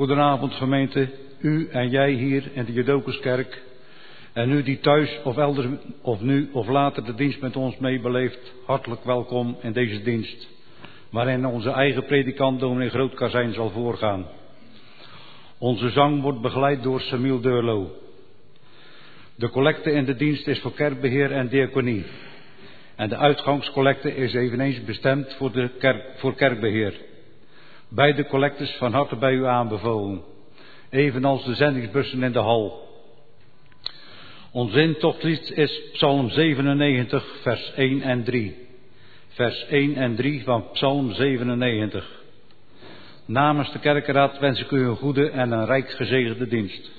Goedenavond gemeente, u en jij hier in de Jodokuskerk. En u die thuis of elders of nu of later de dienst met ons meebeleeft, hartelijk welkom in deze dienst. Waarin onze eigen predikant dominee Grootkazijn zal voorgaan. Onze zang wordt begeleid door Samuel Deurlo. De collecte in de dienst is voor kerkbeheer en diaconie. En de uitgangscollecte is eveneens bestemd voor, de kerk, voor kerkbeheer. Beide collectes van harte bij u aanbevolen. Evenals de zendingsbussen in de hal. Ons intochtlied is Psalm 97, vers 1 en 3. Vers 1 en 3 van Psalm 97. Namens de kerkenraad wens ik u een goede en een rijk gezegende dienst.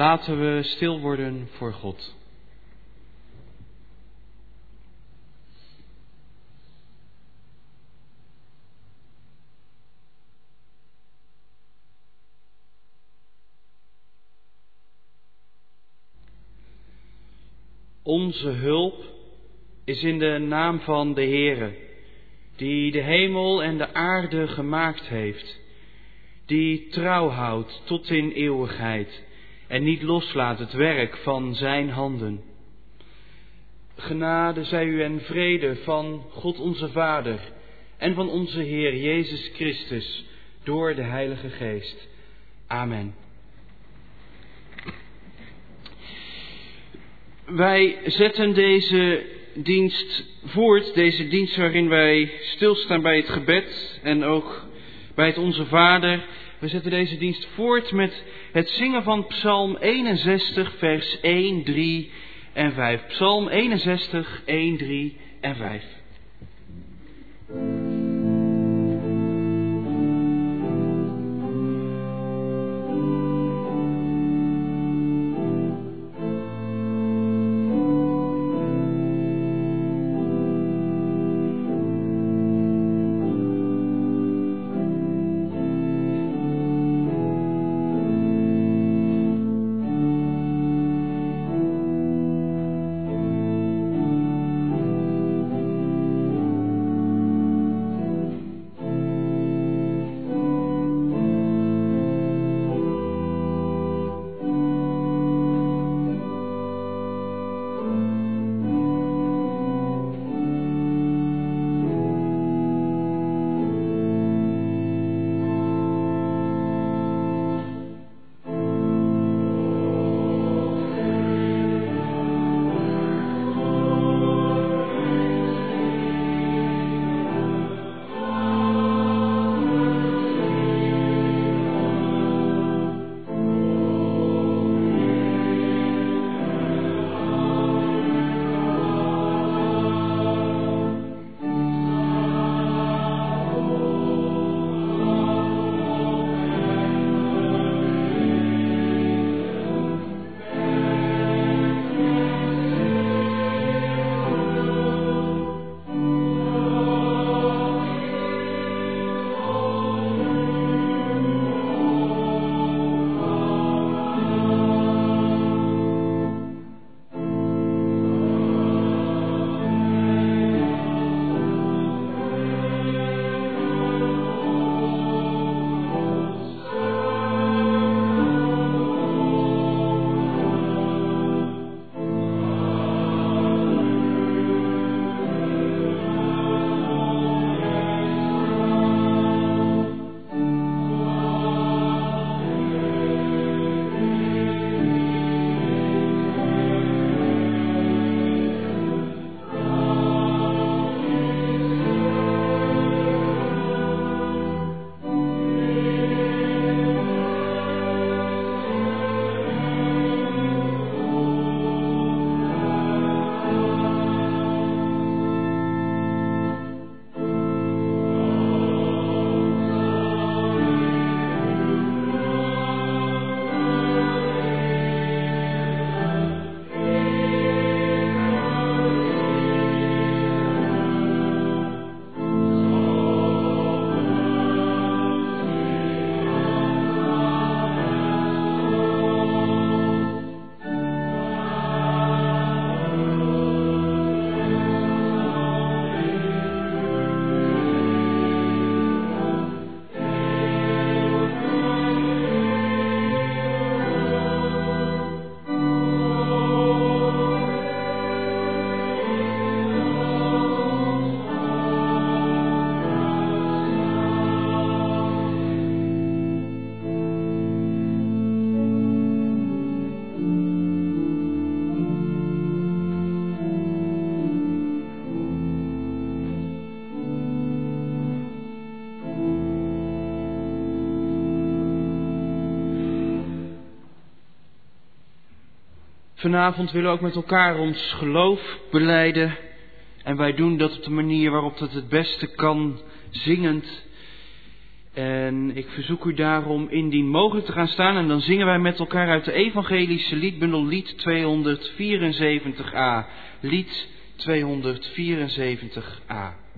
Laten we stil worden voor God. Onze hulp is in de naam van de Heere, die de hemel en de aarde gemaakt heeft, die trouw houdt tot in eeuwigheid en niet loslaat het werk van Zijn handen. Genade zij u en vrede van God onze Vader en van onze Heer Jezus Christus door de Heilige Geest. Amen. Wij zetten deze dienst voort, deze dienst waarin wij stilstaan bij het gebed en ook bij het Onze Vader. We zetten deze dienst voort met het zingen van Psalm 61, vers 1, 3 en 5. Psalm 61, 1, 3 en 5. Vanavond willen we ook met elkaar ons geloof beleiden. En wij doen dat op de manier waarop dat het beste kan, zingend. En ik verzoek u daarom indien mogelijk te gaan staan. En dan zingen wij met elkaar uit de evangelische liedbundel lied 274a. Lied 274a.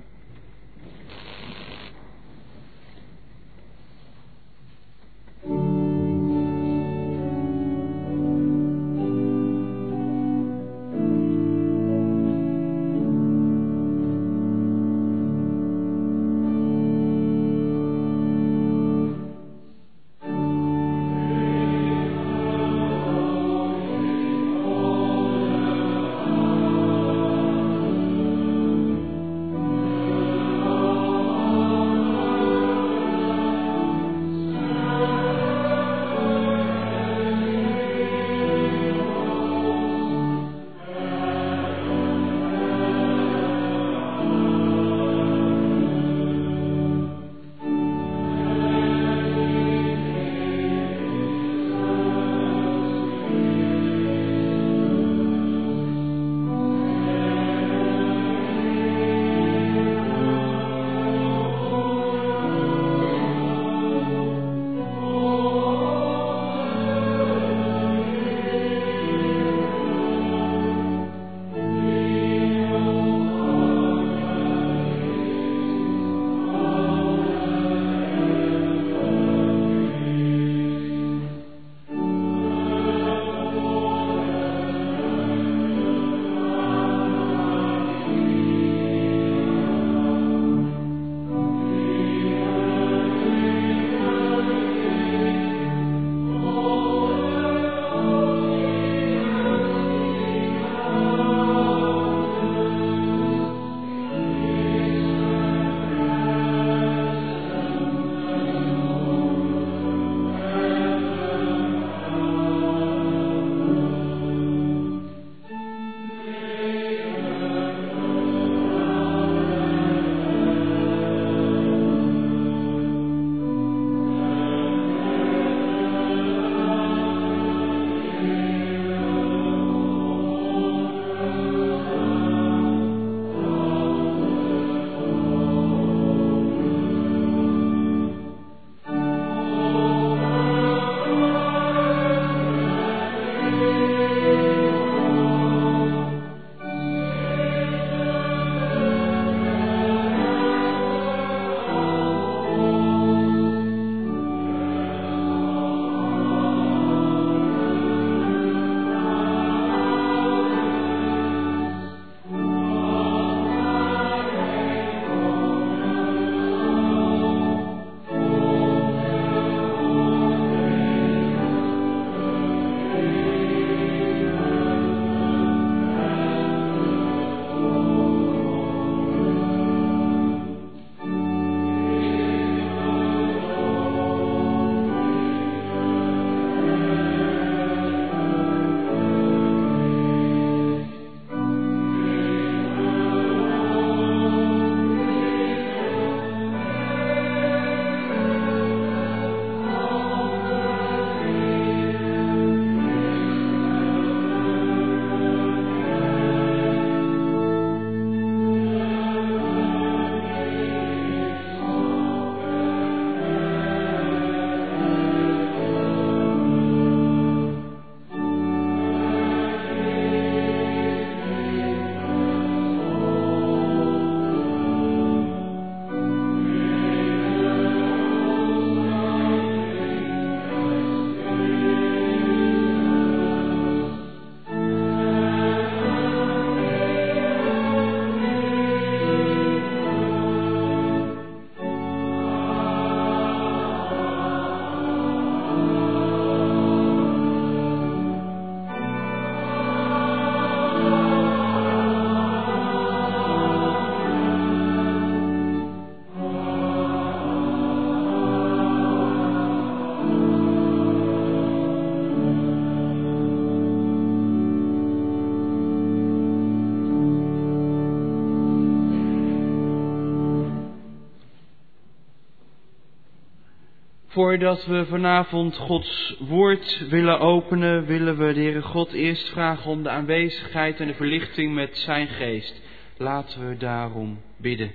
Voordat we vanavond Gods woord willen openen, willen we de Heere God eerst vragen om de aanwezigheid en de verlichting met zijn geest. Laten we daarom bidden.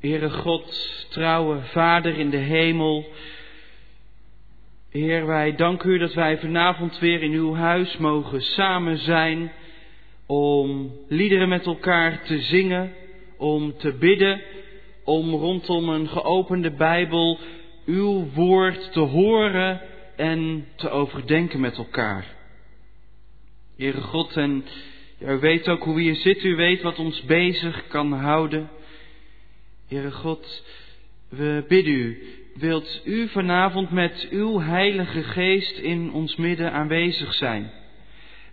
Heere God, trouwe Vader in de hemel. Heer, wij danken u dat wij vanavond weer in uw huis mogen samen zijn om liederen met elkaar te zingen, om te bidden, om rondom een geopende Bijbel uw woord te horen en te overdenken met elkaar. Heere God, en u weet ook hoe we hier zitten, u weet wat ons bezig kan houden. Heere God, we bidden u, wilt u vanavond met uw Heilige Geest in ons midden aanwezig zijn?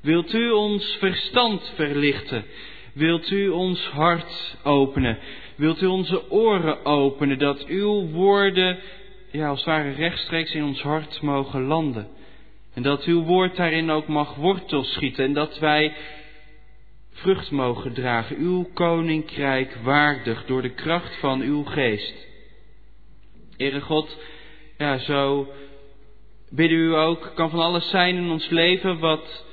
Wilt u ons verstand verlichten? Wilt u ons hart openen? Wilt u onze oren openen, dat uw woorden, ja, als het ware rechtstreeks in ons hart mogen landen? En dat uw woord daarin ook mag wortel schieten en dat wij vrucht mogen dragen, uw koninkrijk waardig door de kracht van uw geest. Heere God, ja, zo bidden u ook, kan van alles zijn in ons leven wat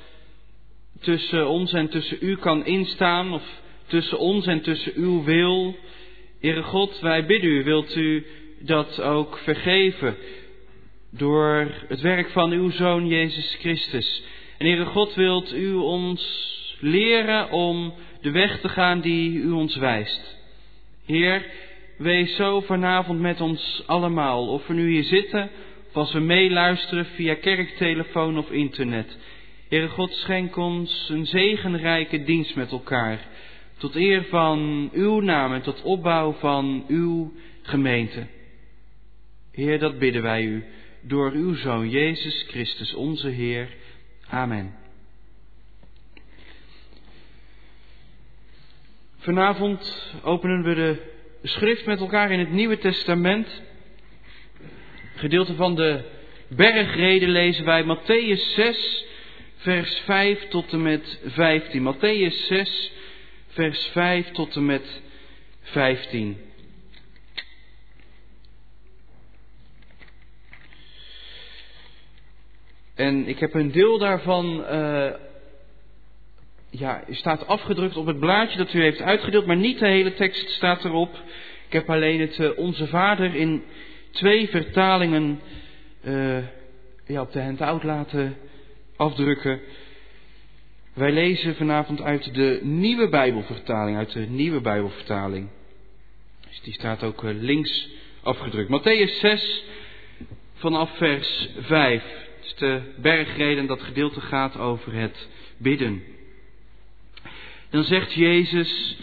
tussen ons en tussen u kan instaan, of tussen ons en tussen uw wil. Heere God, wij bidden u, wilt u dat ook vergeven door het werk van uw Zoon Jezus Christus. En Heere God, wilt u ons leren om de weg te gaan die u ons wijst. Heer, wees zo vanavond met ons allemaal, of we nu hier zitten, of als we meeluisteren via kerktelefoon of internet. Heere God, schenk ons een zegenrijke dienst met elkaar, tot eer van uw naam en tot opbouw van uw gemeente. Heer, dat bidden wij u door uw Zoon Jezus Christus, onze Heer. Amen. Vanavond openen we de schrift met elkaar in het Nieuwe Testament. Gedeelte van de bergreden lezen wij Matthäus 6, vers 5 tot en met 15. Matthäus 6, vers 5 tot en met 15. En ik heb een deel daarvan uh, ja, staat afgedrukt op het blaadje dat u heeft uitgedeeld, maar niet de hele tekst staat erop. Ik heb alleen het uh, Onze Vader in twee vertalingen uh, ja, op de handout laten afdrukken. Wij lezen vanavond uit de nieuwe Bijbelvertaling, uit de nieuwe Bijbelvertaling. Dus die staat ook uh, links afgedrukt. Matthäus 6 vanaf vers 5. Het is de bergreden dat gedeelte gaat over het bidden. Dan zegt Jezus,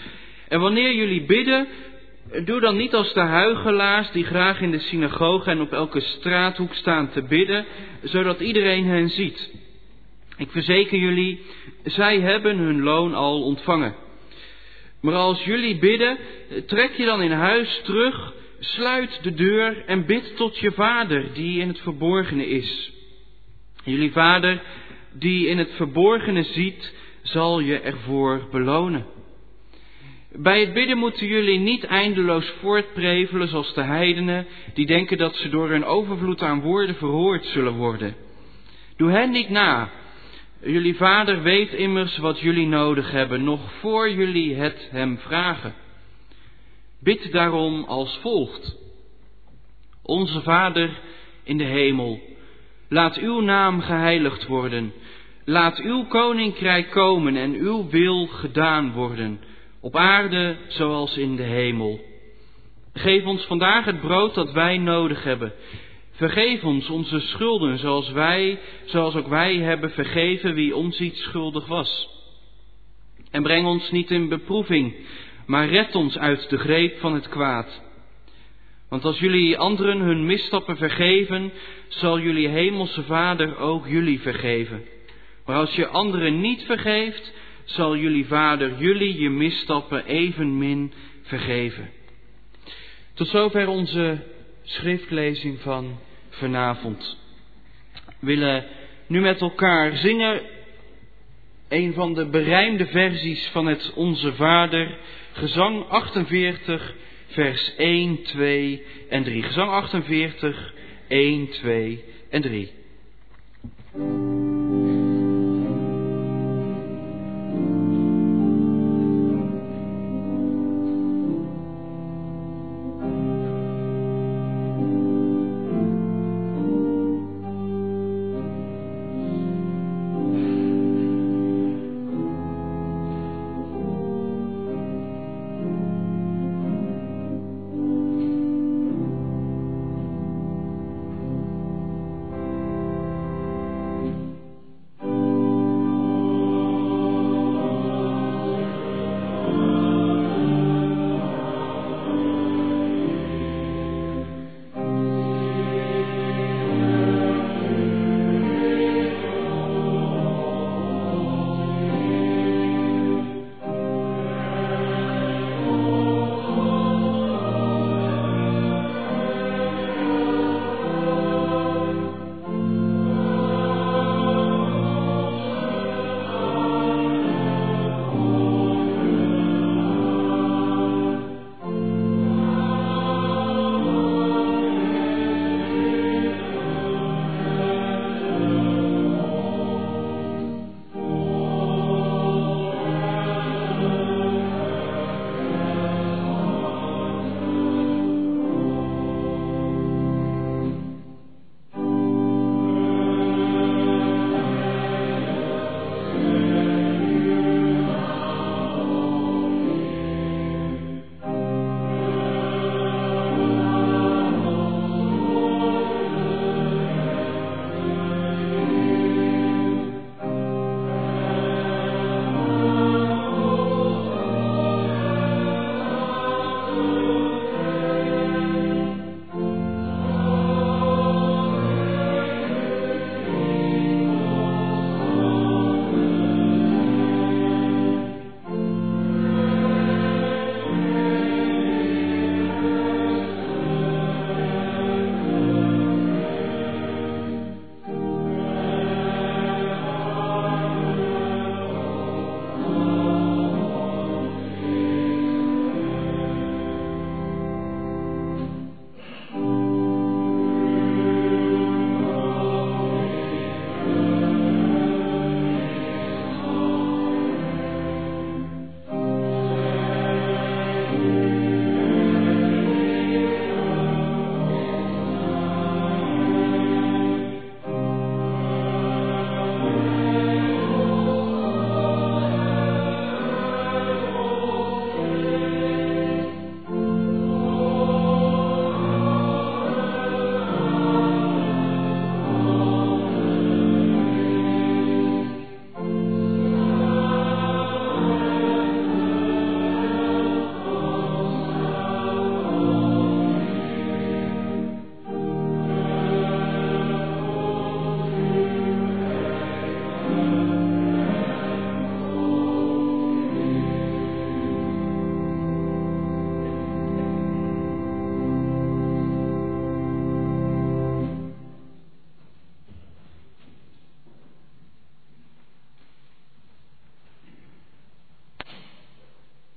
en wanneer jullie bidden, doe dan niet als de huigelaars die graag in de synagoge en op elke straathoek staan te bidden, zodat iedereen hen ziet. Ik verzeker jullie, zij hebben hun loon al ontvangen. Maar als jullie bidden, trek je dan in huis terug, sluit de deur en bid tot je vader die in het verborgene is. Jullie vader die in het verborgene ziet, zal je ervoor belonen. Bij het bidden moeten jullie niet eindeloos voortprevelen zoals de heidenen die denken dat ze door hun overvloed aan woorden verhoord zullen worden. Doe hen niet na. Jullie vader weet immers wat jullie nodig hebben, nog voor jullie het hem vragen. Bid daarom als volgt. Onze Vader in de hemel, laat uw naam geheiligd worden. Laat uw koninkrijk komen en uw wil gedaan worden, op aarde zoals in de hemel. Geef ons vandaag het brood dat wij nodig hebben. Vergeef ons onze schulden zoals wij, zoals ook wij hebben vergeven wie ons iets schuldig was. En breng ons niet in beproeving, maar red ons uit de greep van het kwaad. Want als jullie anderen hun misstappen vergeven, zal jullie hemelse Vader ook jullie vergeven. Maar als je anderen niet vergeeft, zal jullie vader jullie je misstappen evenmin vergeven. Tot zover onze schriftlezing van vanavond. We willen nu met elkaar zingen een van de berijmde versies van het Onze Vader, gezang 48, vers 1, 2 en 3. Gezang 48, 1, 2 en 3.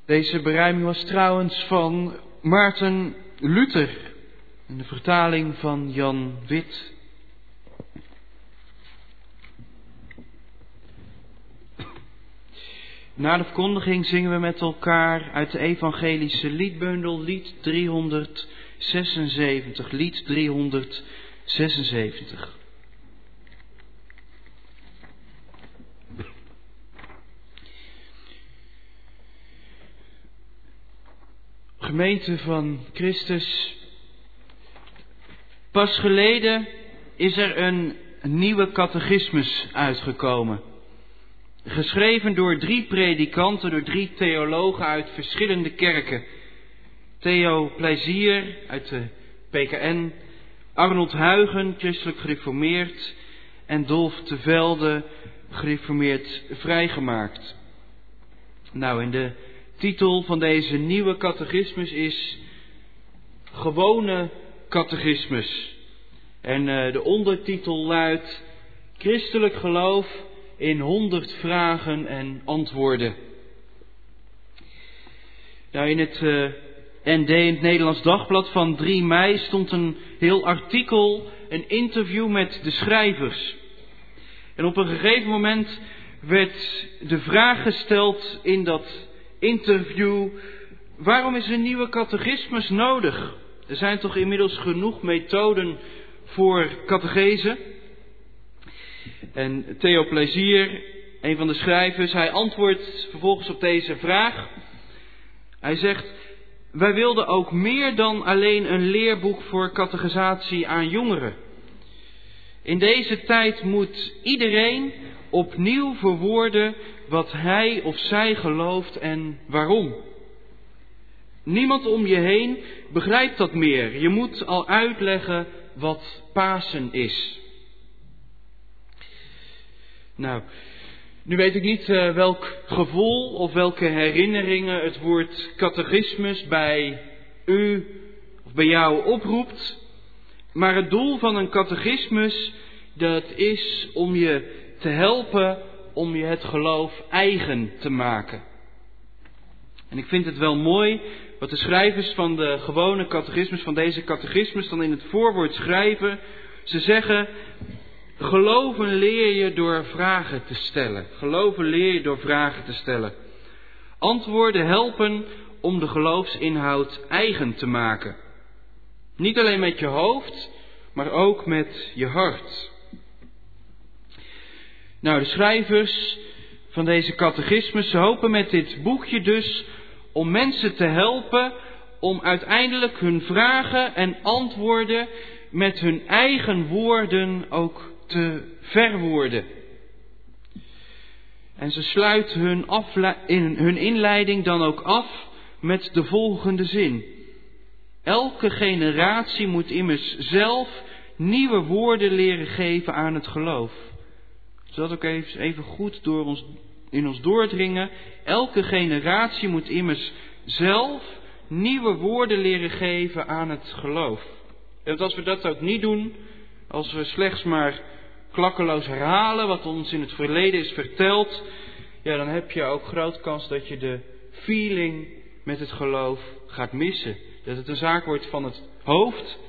Deze beruiming was trouwens van Maarten Luther, in de vertaling van Jan Wit. Na de verkondiging zingen we met elkaar uit de evangelische liedbundel lied 376, lied 376. Gemeente van Christus, pas geleden is er een nieuwe catechismus uitgekomen. Geschreven door drie predikanten, door drie theologen uit verschillende kerken. Theo Plezier uit de PKN, Arnold Huigen, christelijk gereformeerd, en Dolf de Velde, gereformeerd vrijgemaakt. Nou, in de titel van deze nieuwe catechismus is Gewone Catechismus. En uh, de ondertitel luidt Christelijk geloof in honderd vragen en antwoorden. Nou, in het uh, ND in het Nederlands Dagblad van 3 mei stond een heel artikel, een interview met de schrijvers. En op een gegeven moment werd de vraag gesteld in dat interview: waarom is een nieuwe catechismus nodig? Er zijn toch inmiddels genoeg methoden voor catechese? En Theo Plezier, een van de schrijvers, hij antwoordt vervolgens op deze vraag. Hij zegt: Wij wilden ook meer dan alleen een leerboek voor catechisatie aan jongeren. In deze tijd moet iedereen opnieuw verwoorden wat hij of zij gelooft en waarom. Niemand om je heen begrijpt dat meer. Je moet al uitleggen wat Pasen is. Nou, nu weet ik niet uh, welk gevoel of welke herinneringen het woord catechismus bij u of bij jou oproept. Maar het doel van een catechismus, dat is om je te helpen om je het geloof eigen te maken. En ik vind het wel mooi wat de schrijvers van de gewone catechismus, van deze catechismus, dan in het voorwoord schrijven. Ze zeggen, geloven leer je door vragen te stellen. Geloven leer je door vragen te stellen. Antwoorden helpen om de geloofsinhoud eigen te maken. Niet alleen met je hoofd, maar ook met je hart. Nou, de schrijvers van deze catechismus hopen met dit boekje dus om mensen te helpen om uiteindelijk hun vragen en antwoorden met hun eigen woorden ook te verwoorden. En ze sluiten hun, in hun inleiding dan ook af met de volgende zin. Elke generatie moet immers zelf nieuwe woorden leren geven aan het geloof. Zodat ook even, goed door ons, in ons doordringen. Elke generatie moet immers zelf nieuwe woorden leren geven aan het geloof. En als we dat ook niet doen, als we slechts maar klakkeloos herhalen wat ons in het verleden is verteld, ja, dan heb je ook groot kans dat je de feeling met het geloof gaat missen. Dat het een zaak wordt van het hoofd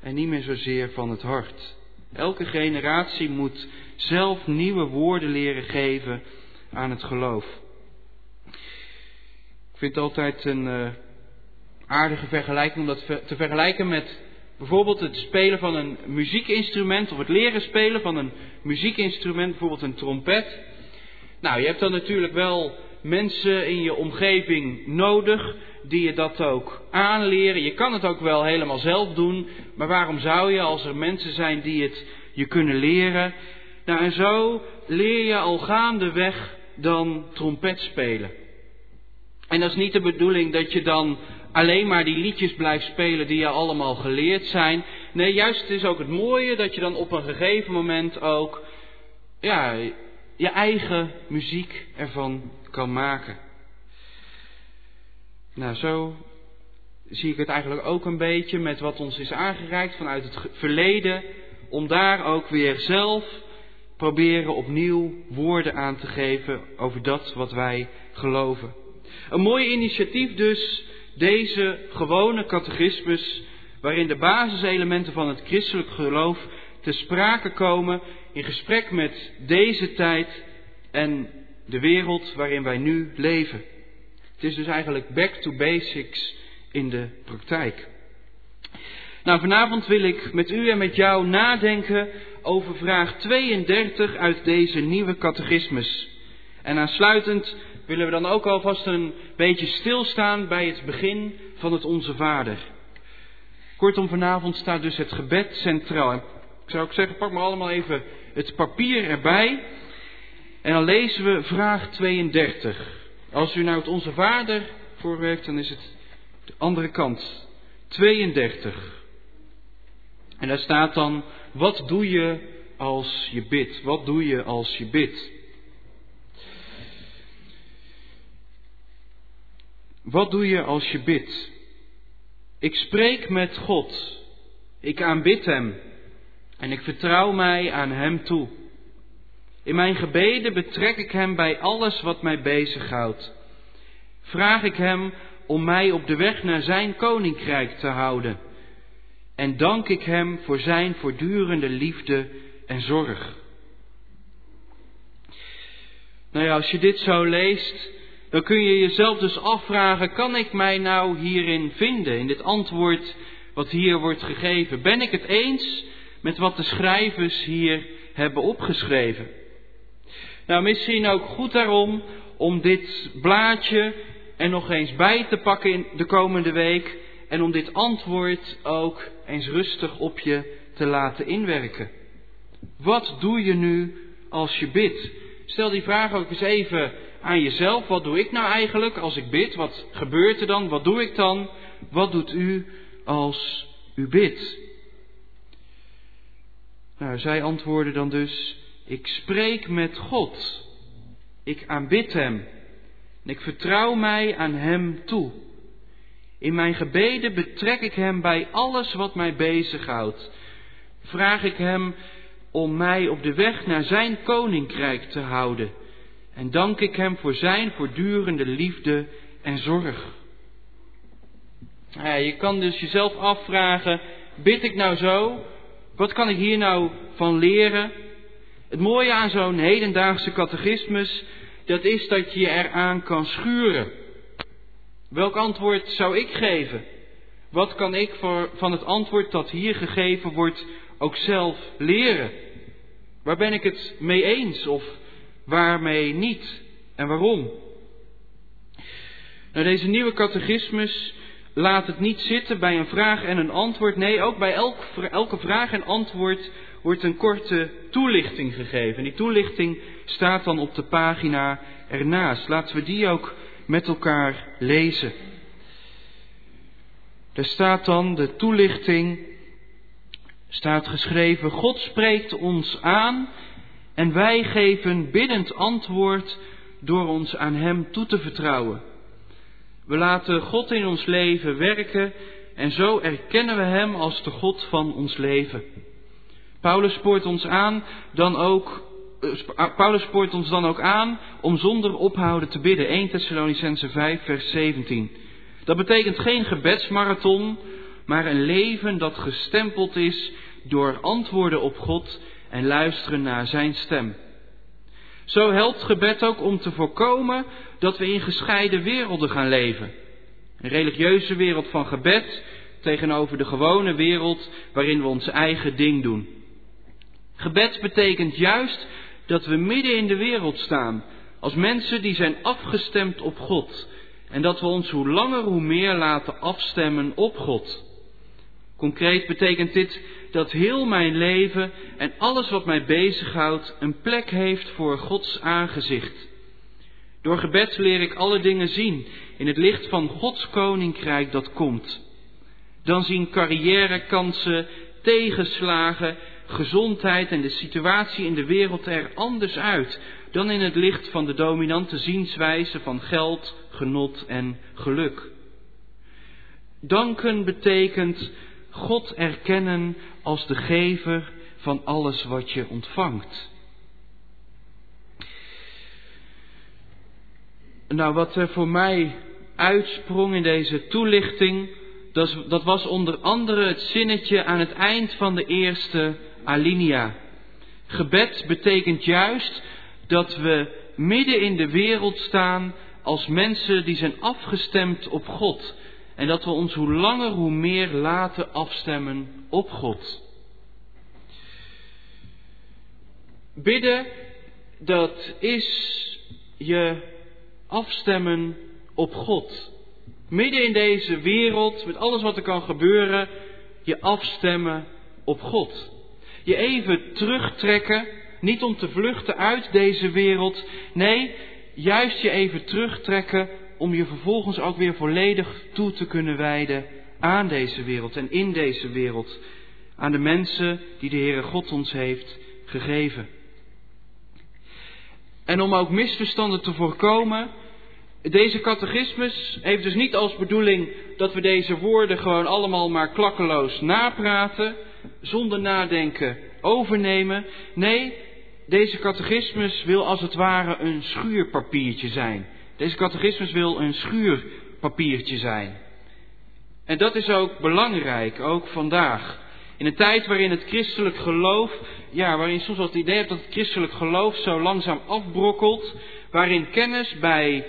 en niet meer zozeer van het hart. Elke generatie moet zelf nieuwe woorden leren geven aan het geloof. Ik vind het altijd een uh, aardige vergelijking om dat te vergelijken met bijvoorbeeld het spelen van een muziekinstrument of het leren spelen van een muziekinstrument, bijvoorbeeld een trompet. Nou, je hebt dan natuurlijk wel mensen in je omgeving nodig die je dat ook aanleren. Je kan het ook wel helemaal zelf doen, maar waarom zou je als er mensen zijn die het je kunnen leren? Nou, en zo leer je al gaandeweg dan trompet spelen. En dat is niet de bedoeling dat je dan alleen maar die liedjes blijft spelen die je allemaal geleerd zijn. Nee, juist het is ook het mooie dat je dan op een gegeven moment ook ja, je eigen muziek ervan kan maken. Nou, zo zie ik het eigenlijk ook een beetje met wat ons is aangereikt vanuit het verleden, om daar ook weer zelf proberen opnieuw woorden aan te geven over dat wat wij geloven. Een mooi initiatief dus, deze gewone catechismus, waarin de basiselementen van het christelijk geloof te sprake komen in gesprek met deze tijd en de wereld waarin wij nu leven. Het is dus eigenlijk back to basics in de praktijk. Nou, vanavond wil ik met u en met jou nadenken over vraag 32 uit deze nieuwe catechismus. En aansluitend willen we dan ook alvast een beetje stilstaan bij het begin van het Onze Vader. Kortom, vanavond staat dus het gebed centraal. ik zou ook zeggen, pak maar allemaal even het papier erbij. En dan lezen we vraag 32. Als u nou het Onze Vader voorwerkt, dan is het de andere kant. 32. En daar staat dan, wat doe je als je bidt? Wat doe je als je bidt? Wat doe je als je bidt? Ik spreek met God. Ik aanbid Hem. En ik vertrouw mij aan Hem toe. In mijn gebeden betrek ik Hem bij alles wat mij bezighoudt. Vraag ik Hem om mij op de weg naar zijn koninkrijk te houden. En dank ik hem voor zijn voortdurende liefde en zorg. Nou ja, als je dit zo leest, dan kun je jezelf dus afvragen, kan ik mij nou hierin vinden, in dit antwoord wat hier wordt gegeven? Ben ik het eens met wat de schrijvers hier hebben opgeschreven? Nou, misschien ook goed daarom om dit blaadje er nog eens bij te pakken in de komende week en om dit antwoord ook eens rustig op je te laten inwerken. Wat doe je nu als je bidt? Stel die vraag ook eens even aan jezelf. Wat doe ik nou eigenlijk als ik bid? Wat gebeurt er dan? Wat doe ik dan? Wat doet u als u bidt? Nou, zij antwoordde dan dus: Ik spreek met God. Ik aanbid Hem. En ik vertrouw mij aan Hem toe. In mijn gebeden betrek ik Hem bij alles wat mij bezighoudt. Vraag ik Hem om mij op de weg naar Zijn koninkrijk te houden. En dank ik Hem voor Zijn voortdurende liefde en zorg. Je kan dus jezelf afvragen, bid ik nou zo? Wat kan ik hier nou van leren? Het mooie aan zo'n hedendaagse catechismus, dat is dat je je eraan kan schuren. Welk antwoord zou ik geven? Wat kan ik voor, van het antwoord dat hier gegeven wordt ook zelf leren? Waar ben ik het mee eens of waarmee niet en waarom? Nou, deze nieuwe catechismus laat het niet zitten bij een vraag en een antwoord. Nee, ook bij elk, elke vraag en antwoord wordt een korte toelichting gegeven. Die toelichting staat dan op de pagina ernaast. Laten we die ook met elkaar lezen. Er staat dan de toelichting, staat geschreven, God spreekt ons aan en wij geven biddend antwoord door ons aan Hem toe te vertrouwen. We laten God in ons leven werken en zo erkennen we Hem als de God van ons leven. Paulus spoort ons aan dan ook Paulus spoort ons dan ook aan om zonder ophouden te bidden. 1 Thessalonicense 5 vers 17. Dat betekent geen gebedsmarathon, maar een leven dat gestempeld is door antwoorden op God en luisteren naar Zijn stem. Zo helpt gebed ook om te voorkomen dat we in gescheiden werelden gaan leven. Een religieuze wereld van gebed tegenover de gewone wereld waarin we ons eigen ding doen. Gebed betekent juist dat we midden in de wereld staan, als mensen die zijn afgestemd op God. En dat we ons hoe langer hoe meer laten afstemmen op God. Concreet betekent dit dat heel mijn leven en alles wat mij bezighoudt een plek heeft voor Gods aangezicht. Door gebed leer ik alle dingen zien in het licht van Gods koninkrijk dat komt. Dan zien carrièrekansen, tegenslagen, gezondheid en de situatie in de wereld er anders uit dan in het licht van de dominante zienswijze van geld, genot en geluk. Danken betekent God erkennen als de gever van alles wat je ontvangt. Nou, wat er voor mij uitsprong in deze toelichting, dat was onder andere het zinnetje aan het eind van de eerste alinea. Gebed betekent juist dat we midden in de wereld staan als mensen die zijn afgestemd op God. En dat we ons hoe langer hoe meer laten afstemmen op God. Bidden, dat is je afstemmen op God. Midden in deze wereld, met alles wat er kan gebeuren, je afstemmen op God. Je even terugtrekken, niet om te vluchten uit deze wereld, nee, juist je even terugtrekken om je vervolgens ook weer volledig toe te kunnen wijden aan deze wereld en in deze wereld, aan de mensen die de Heere God ons heeft gegeven. En om ook misverstanden te voorkomen, deze catechismus heeft dus niet als bedoeling dat we deze woorden gewoon allemaal maar klakkeloos napraten, zonder nadenken overnemen. Nee, deze catechismus wil als het ware een schuurpapiertje zijn. Deze catechismus wil een schuur papiertje zijn. En dat is ook belangrijk, ook vandaag. In een tijd waarin het christelijk geloof, ja, waarin je soms wel het idee hebt dat het christelijk geloof zo langzaam afbrokkelt, waarin kennis bij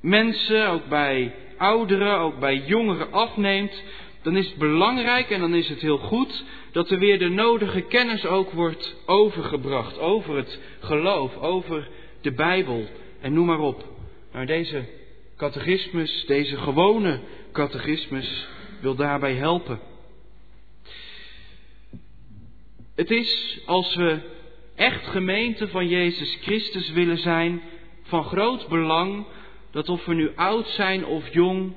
mensen, ook bij ouderen, ook bij jongeren afneemt, dan is het belangrijk en dan is het heel goed dat er weer de nodige kennis ook wordt overgebracht over het geloof, over de Bijbel en noem maar op. Maar deze catechismus, deze gewone catechismus, wil daarbij helpen. Het is, als we echt gemeente van Jezus Christus willen zijn, van groot belang dat of we nu oud zijn of jong,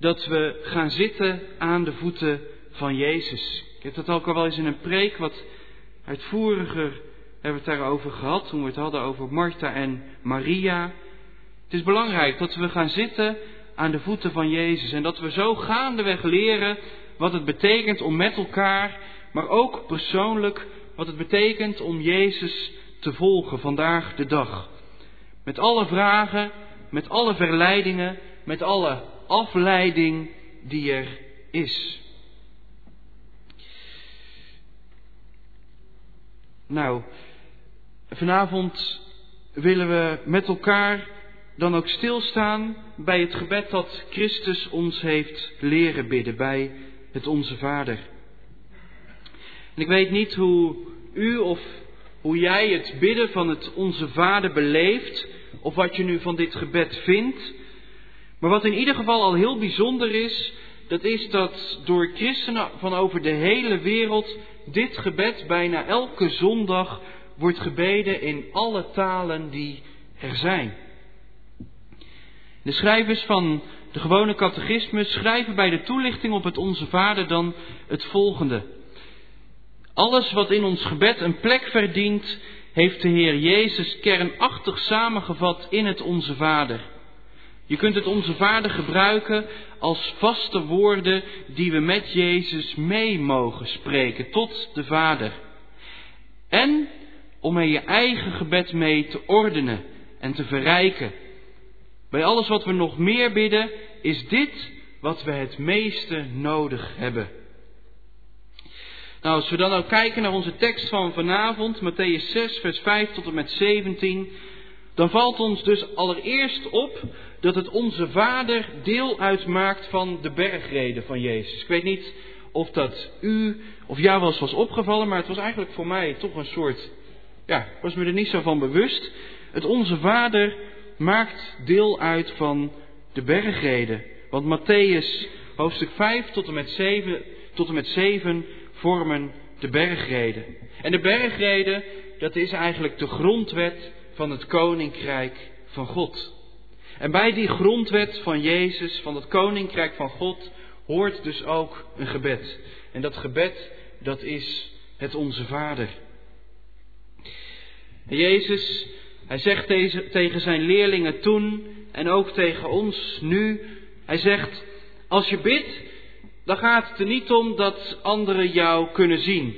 dat we gaan zitten aan de voeten van Jezus. Ik heb dat ook al wel eens in een preek wat uitvoeriger hebben we het daarover gehad toen we het hadden over Martha en Maria. Het is belangrijk dat we gaan zitten aan de voeten van Jezus en dat we zo gaandeweg leren wat het betekent om met elkaar, maar ook persoonlijk, wat het betekent om Jezus te volgen vandaag de dag. Met alle vragen, met alle verleidingen, met alle afleiding die er is. Nou, vanavond willen we met elkaar dan ook stilstaan bij het gebed dat Christus ons heeft leren bidden, bij het Onze Vader. En ik weet niet hoe u of hoe jij het bidden van het Onze Vader beleeft, of wat je nu van dit gebed vindt. Maar wat in ieder geval al heel bijzonder is, dat is dat door christenen van over de hele wereld dit gebed bijna elke zondag wordt gebeden in alle talen die er zijn. De schrijvers van de gewone catechismus schrijven bij de toelichting op het Onze Vader dan het volgende. Alles wat in ons gebed een plek verdient, heeft de Heer Jezus kernachtig samengevat in het Onze Vader. Je kunt het Onze Vader gebruiken als vaste woorden die we met Jezus mee mogen spreken tot de Vader. En om er je eigen gebed mee te ordenen en te verrijken. Bij alles wat we nog meer bidden, is dit wat we het meeste nodig hebben. Nou, als we dan ook kijken naar onze tekst van vanavond, Matthäus 6, vers 5 tot en met 17, dan valt ons dus allereerst op dat het onze Vader deel uitmaakt van de bergreden van Jezus. Ik weet niet of dat u of jou wel was opgevallen, maar het was eigenlijk voor mij toch een soort, ja, ik was me er niet zo van bewust. Het onze Vader maakt deel uit van de bergreden. Want Matthäus hoofdstuk 5 tot en met 7, tot en met 7 vormen de bergreden. En de bergreden, dat is eigenlijk de grondwet van het koninkrijk van God. En bij die grondwet van Jezus, van het koninkrijk van God, hoort dus ook een gebed. En dat gebed, dat is het Onze Vader. En Jezus, hij zegt tegen zijn leerlingen toen en ook tegen ons nu, hij zegt, als je bidt, dan gaat het er niet om dat anderen jou kunnen zien.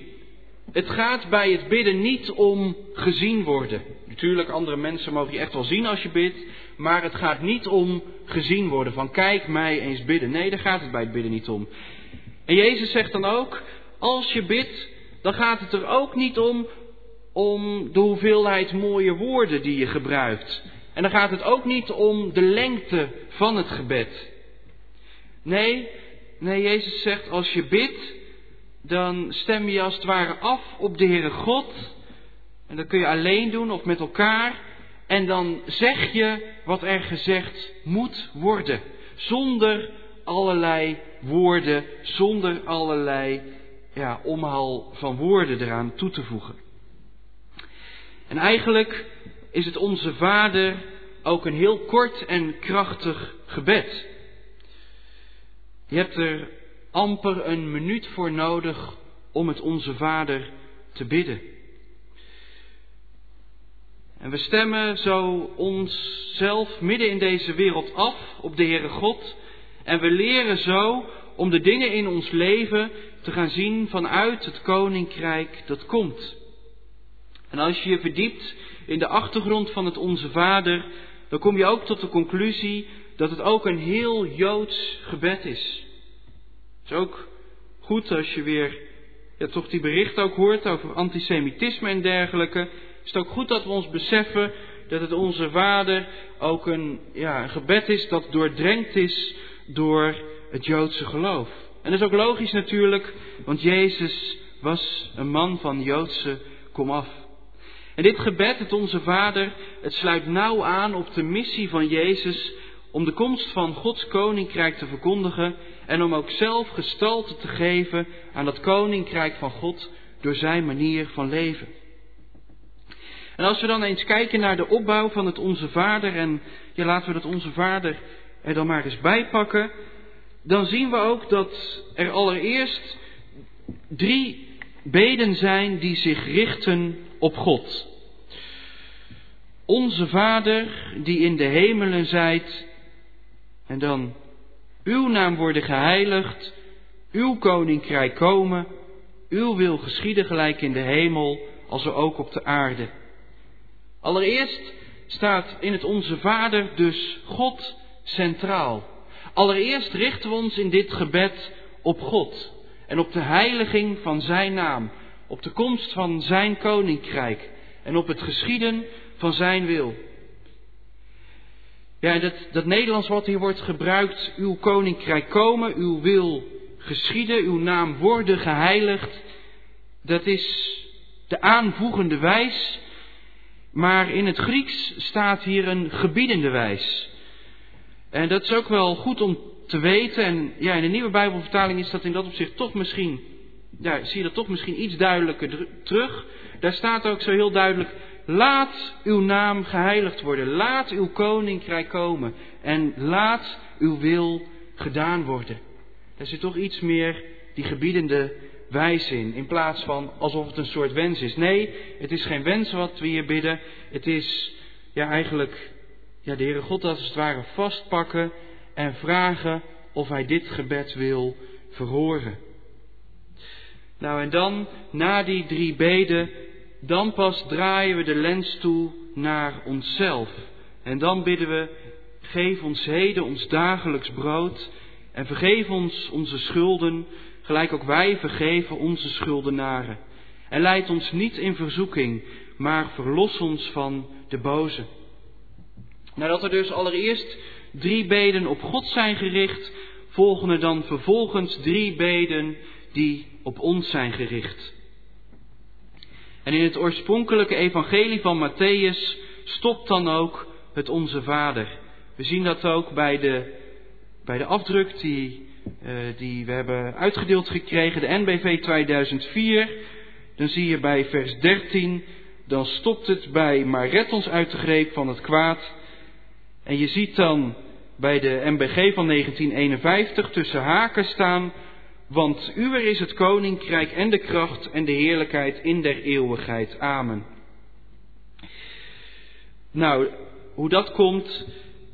Het gaat bij het bidden niet om gezien worden. Natuurlijk, andere mensen mogen je echt wel zien als je bidt, maar het gaat niet om gezien worden van kijk mij eens bidden. Nee, daar gaat het bij het bidden niet om. En Jezus zegt dan ook, als je bidt, dan gaat het er ook niet om om de hoeveelheid mooie woorden die je gebruikt. En dan gaat het ook niet om de lengte van het gebed. Nee, nee, Jezus zegt als je bidt, dan stem je als het ware af op de Heere God. En dat kun je alleen doen of met elkaar. En dan zeg je wat er gezegd moet worden. Zonder allerlei woorden, zonder allerlei ja, omhaal van woorden eraan toe te voegen. En eigenlijk is het onze Vader ook een heel kort en krachtig gebed. Je hebt er amper een minuut voor nodig om het onze Vader te bidden. En we stemmen zo onszelf midden in deze wereld af op de Heere God. En we leren zo om de dingen in ons leven te gaan zien vanuit het koninkrijk dat komt. En als je je verdiept in de achtergrond van het Onze Vader, dan kom je ook tot de conclusie dat het ook een heel Joods gebed is. Het is ook goed als je weer toch die berichten ook hoort over antisemitisme en dergelijke. Is ook goed dat we ons beseffen dat het onze Vader ook een, ja, een gebed is dat doordrenkt is door het Joodse geloof. En dat is ook logisch natuurlijk, want Jezus was een man van Joodse komaf. En dit gebed, het Onze Vader, het sluit nauw aan op de missie van Jezus om de komst van Gods koninkrijk te verkondigen en om ook zelf gestalte te geven aan dat koninkrijk van God door zijn manier van leven. En als we dan eens kijken naar de opbouw van het Onze Vader en ja, laten we dat Onze Vader er dan maar eens bij pakken, dan zien we ook dat er allereerst drie beden zijn die zich richten op God. Onze Vader die in de hemelen zijt, en dan uw naam worden geheiligd, uw koninkrijk komen, uw wil geschieden gelijk in de hemel als er ook op de aarde. Allereerst staat in het Onze Vader dus God centraal. Allereerst richten we ons in dit gebed op God en op de heiliging van Zijn naam, op de komst van Zijn koninkrijk en op het geschieden van Zijn wil. Ja, dat, dat Nederlands wat hier wordt gebruikt, uw koninkrijk komen, uw wil geschieden, uw naam worden geheiligd, dat is de aanvoegende wijs, maar in het Grieks staat hier een gebiedende wijs. En dat is ook wel goed om te weten. En ja, in de nieuwe Bijbelvertaling is dat in dat opzicht toch misschien, ja, zie je dat toch misschien iets duidelijker terug. Daar staat ook zo heel duidelijk, laat uw naam geheiligd worden. Laat uw koninkrijk komen. En laat uw wil gedaan worden. Er zit toch iets meer die gebiedende wijs in. In plaats van alsof het een soort wens is. Nee, het is geen wens wat we hier bidden. Het is ja, eigenlijk ja, de Heere God als het ware vastpakken en vragen of Hij dit gebed wil verhoren. Nou en dan, na die drie beden, dan pas draaien we de lens toe naar onszelf. En dan bidden we, geef ons heden ons dagelijks brood en vergeef ons onze schulden, gelijk ook wij vergeven onze schuldenaren. En leid ons niet in verzoeking, maar verlos ons van de boze. Nadat er dus allereerst drie beden op God zijn gericht, volgen er dan vervolgens drie beden die op ons zijn gericht. En in het oorspronkelijke evangelie van Matthäus stopt dan ook het Onze Vader. We zien dat ook bij de, bij de afdruk die, uh, die we hebben uitgedeeld gekregen, de NBV 2004. Dan zie je bij vers 13, dan stopt het bij maar red ons uit de greep van het kwaad. En je ziet dan bij de MBG van 1951 tussen haken staan, want uwer is het koninkrijk en de kracht en de heerlijkheid in der eeuwigheid. Amen. Nou, hoe dat komt,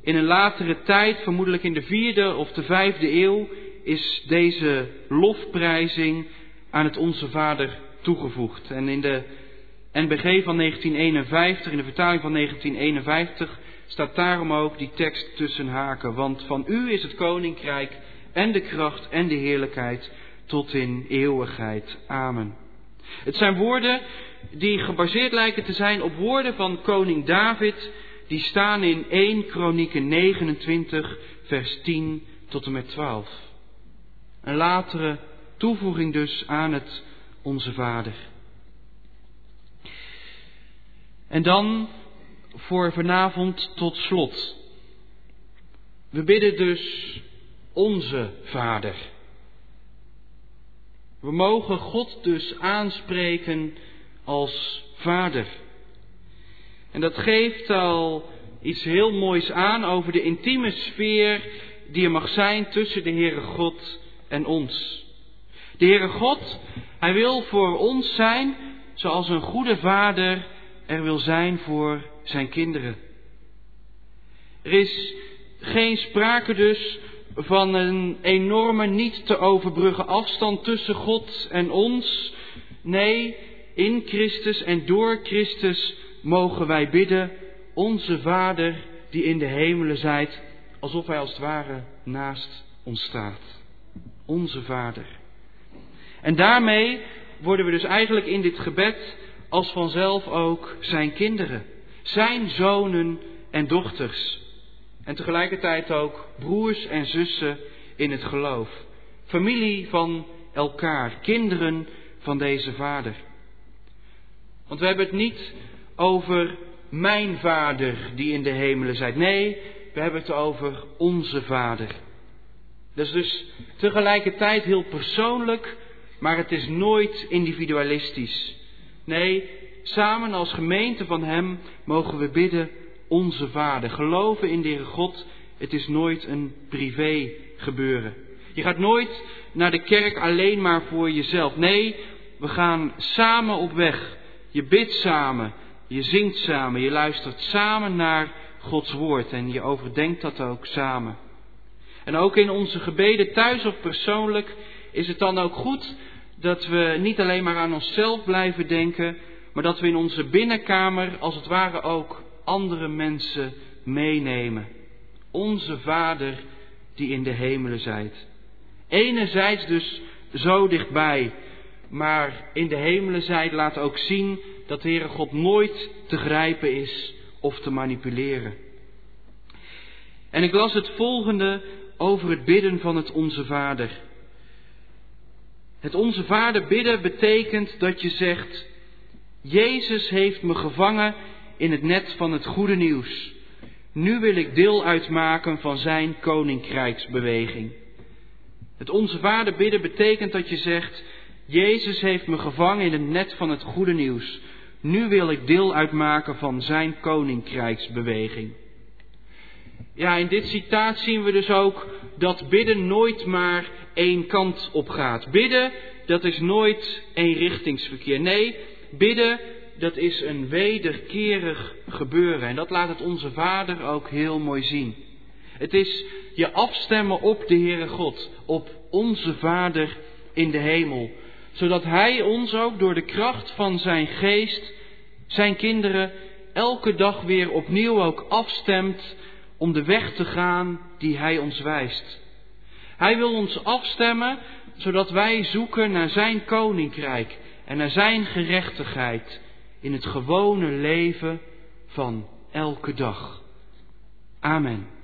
in een latere tijd, vermoedelijk in de vierde of de vijfde eeuw, is deze lofprijzing aan het Onze Vader toegevoegd. En in de NBG van 1951, in de vertaling van 1951, staat daarom ook die tekst tussen haken. Want van u is het koninkrijk en de kracht en de heerlijkheid tot in eeuwigheid. Amen. Het zijn woorden die gebaseerd lijken te zijn op woorden van koning David, die staan in 1 Kronieken 29, vers 10 tot en met 12. Een latere toevoeging dus aan het Onze Vader. En dan voor vanavond tot slot. We bidden dus onze Vader. We mogen God dus aanspreken als Vader. En dat geeft al iets heel moois aan over de intieme sfeer die er mag zijn tussen de Heere God en ons. De Heere God, Hij wil voor ons zijn zoals een goede vader er wil zijn voor zijn kinderen. Er is geen sprake dus van een enorme, niet te overbruggen afstand tussen God en ons. Nee, in Christus en door Christus mogen wij bidden, onze Vader die in de hemelen zijt, alsof Hij als het ware naast ons staat. Onze Vader. En daarmee worden we dus eigenlijk in dit gebed als vanzelf ook Zijn kinderen, Zijn zonen en dochters. En tegelijkertijd ook broers en zussen in het geloof. Familie van elkaar, kinderen van deze Vader. Want we hebben het niet over mijn Vader die in de hemelen zijt. Nee, we hebben het over onze Vader. Dat is dus tegelijkertijd heel persoonlijk, maar het is nooit individualistisch. Nee, samen als gemeente van Hem mogen we bidden, onze Vader. Geloven in de God, het is nooit een privé gebeuren. Je gaat nooit naar de kerk alleen maar voor jezelf. Nee, we gaan samen op weg. Je bidt samen, je zingt samen, je luistert samen naar Gods woord en je overdenkt dat ook samen. En ook in onze gebeden thuis of persoonlijk is het dan ook goed dat we niet alleen maar aan onszelf blijven denken, maar dat we in onze binnenkamer als het ware ook andere mensen meenemen. Onze Vader die in de hemelen zijt. Enerzijds dus zo dichtbij, maar in de hemelen zijt laat ook zien dat de Heere God nooit te grijpen is of te manipuleren. En ik las het volgende over het bidden van het Onze Vader. Het Onze Vader bidden betekent dat je zegt, Jezus heeft me gevangen in het net van het goede nieuws. Nu wil ik deel uitmaken van zijn koninkrijksbeweging. Het Onze Vader bidden betekent dat je zegt, Jezus heeft me gevangen in het net van het goede nieuws. Nu wil ik deel uitmaken van zijn koninkrijksbeweging. Ja, in dit citaat zien we dus ook dat bidden nooit maar één kant op gaat. Bidden, dat is nooit eenrichtingsverkeer. Nee, bidden, dat is een wederkerig gebeuren. En dat laat het onze Vader ook heel mooi zien. Het is je afstemmen op de Heere God, op onze Vader in de hemel. Zodat Hij ons ook door de kracht van Zijn geest, Zijn kinderen, elke dag weer opnieuw ook afstemt om de weg te gaan die Hij ons wijst. Hij wil ons afstemmen zodat wij zoeken naar Zijn koninkrijk en naar Zijn gerechtigheid in het gewone leven van elke dag. Amen.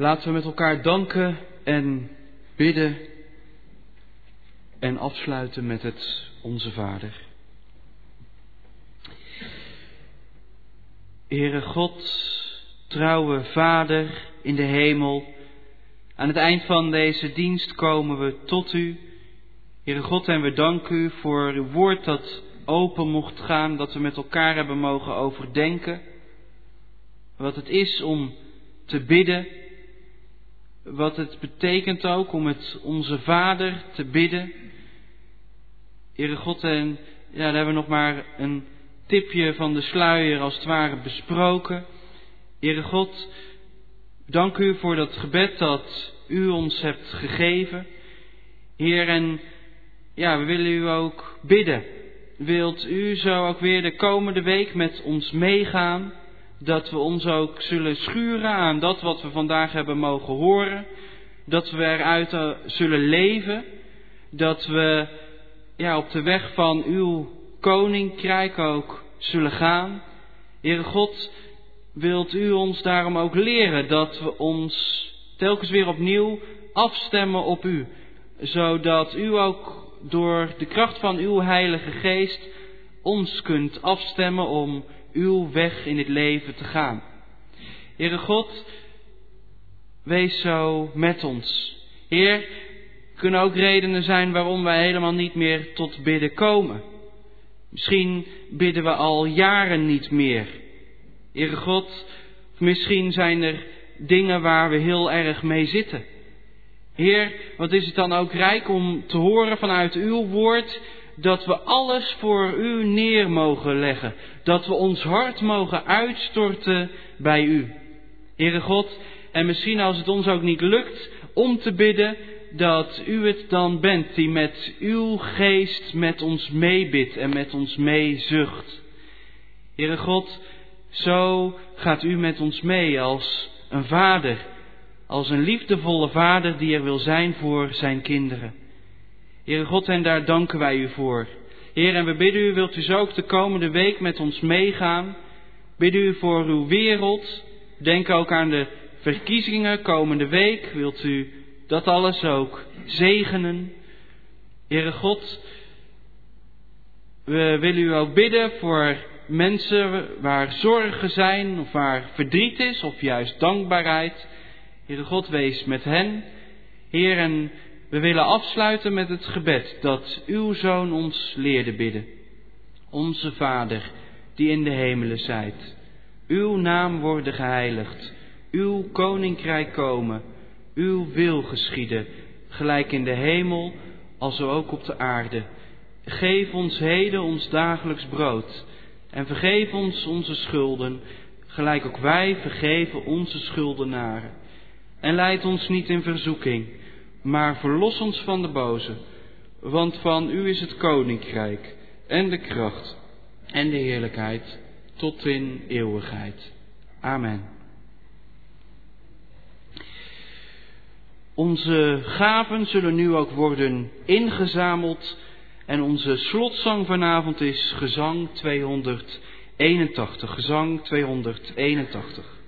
Laten we met elkaar danken en bidden en afsluiten met het Onze Vader. Heere God, trouwe Vader in de hemel, aan het eind van deze dienst komen we tot U. Heere God, en we danken U voor uw woord dat open mocht gaan, dat we met elkaar hebben mogen overdenken. Wat het is om te bidden, wat het betekent ook om het onze Vader te bidden. Heere God, en ja, daar hebben we nog maar een tipje van de sluier als het ware besproken. Heere God, dank u voor dat gebed dat u ons hebt gegeven. Heer, en ja, we willen u ook bidden. Wilt u zo ook weer de komende week met ons meegaan? Dat we ons ook zullen schuren aan dat wat we vandaag hebben mogen horen. Dat we eruit eh, zullen leven. Dat we ja, op de weg van uw koninkrijk ook zullen gaan. Heere God, wilt u ons daarom ook leren dat we ons telkens weer opnieuw afstemmen op u. Zodat u ook door de kracht van uw Heilige Geest ons kunt afstemmen om uw weg in het leven te gaan. Heere God, wees zo met ons. Heer, kunnen ook redenen zijn waarom wij helemaal niet meer tot bidden komen. Misschien bidden we al jaren niet meer. Heere God, misschien zijn er dingen waar we heel erg mee zitten. Heer, wat is het dan ook rijk om te horen vanuit uw woord dat we alles voor u neer mogen leggen. Dat we ons hart mogen uitstorten bij u. Heere God, en misschien als het ons ook niet lukt om te bidden, dat u het dan bent die met uw geest met ons meebidt en met ons meezucht. Heere God, zo gaat u met ons mee als een vader, als een liefdevolle vader die er wil zijn voor zijn kinderen. Heere God, en daar danken wij u voor. Heer, en we bidden u, wilt u zo ook de komende week met ons meegaan? Bidden u voor uw wereld. Denk ook aan de verkiezingen komende week. Wilt u dat alles ook zegenen. Heere God, we willen u ook bidden voor mensen waar zorgen zijn of waar verdriet is of juist dankbaarheid. Heere God, wees met hen. Heer, en we willen afsluiten met het gebed dat uw Zoon ons leerde bidden. Onze Vader, die in de hemelen zijt, uw naam worden geheiligd, uw koninkrijk komen uw wil geschieden, gelijk in de hemel, als ook op de aarde. Geef ons heden ons dagelijks brood en vergeef ons onze schulden, gelijk ook wij vergeven onze schuldenaren. En leid ons niet in verzoeking, maar verlos ons van de boze, want van u is het koninkrijk en de kracht en de heerlijkheid tot in eeuwigheid. Amen. Onze gaven zullen nu ook worden ingezameld. En onze slotzang vanavond is gezang 281. Gezang 281.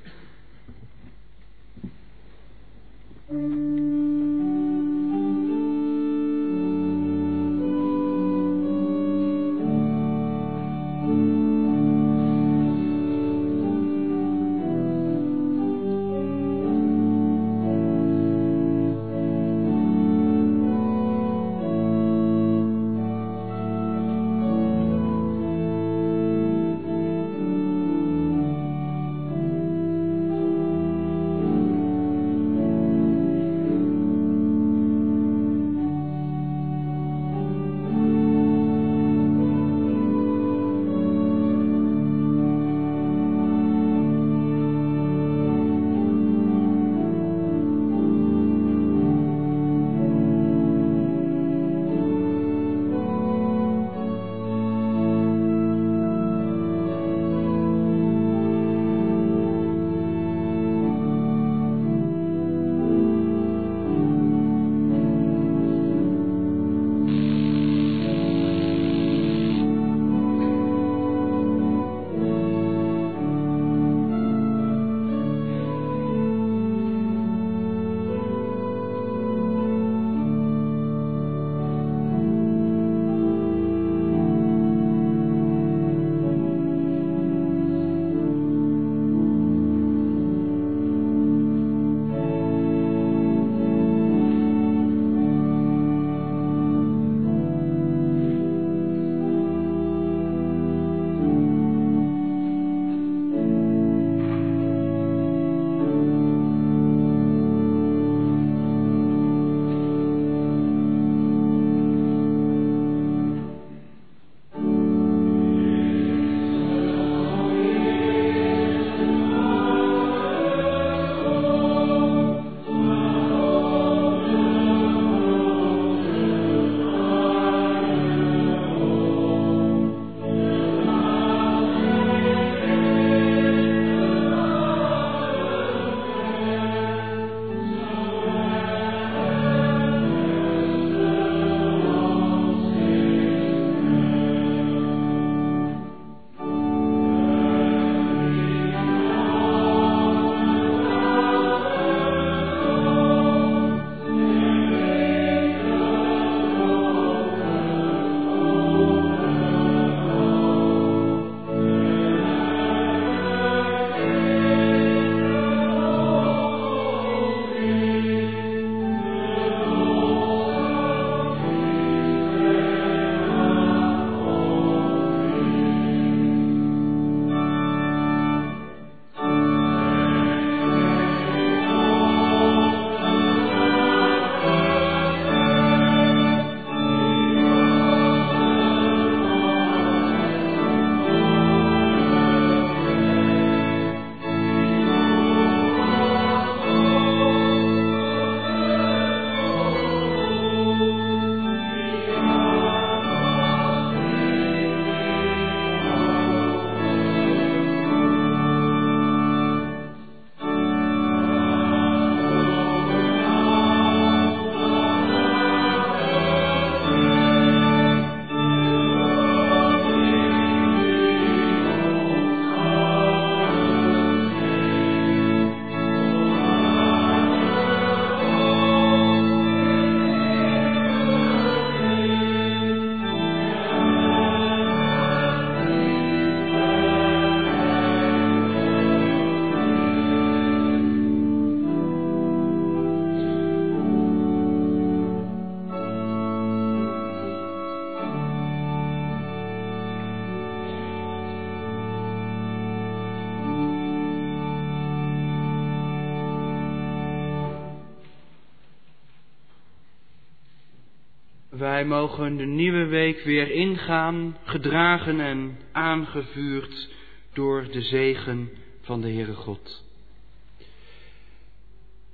Wij mogen de nieuwe week weer ingaan, gedragen en aangevuurd door de zegen van de Heere God.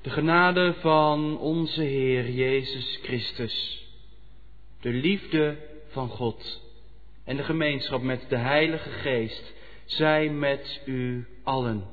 De genade van onze Heer Jezus Christus, de liefde van God en de gemeenschap met de Heilige Geest zij met u allen.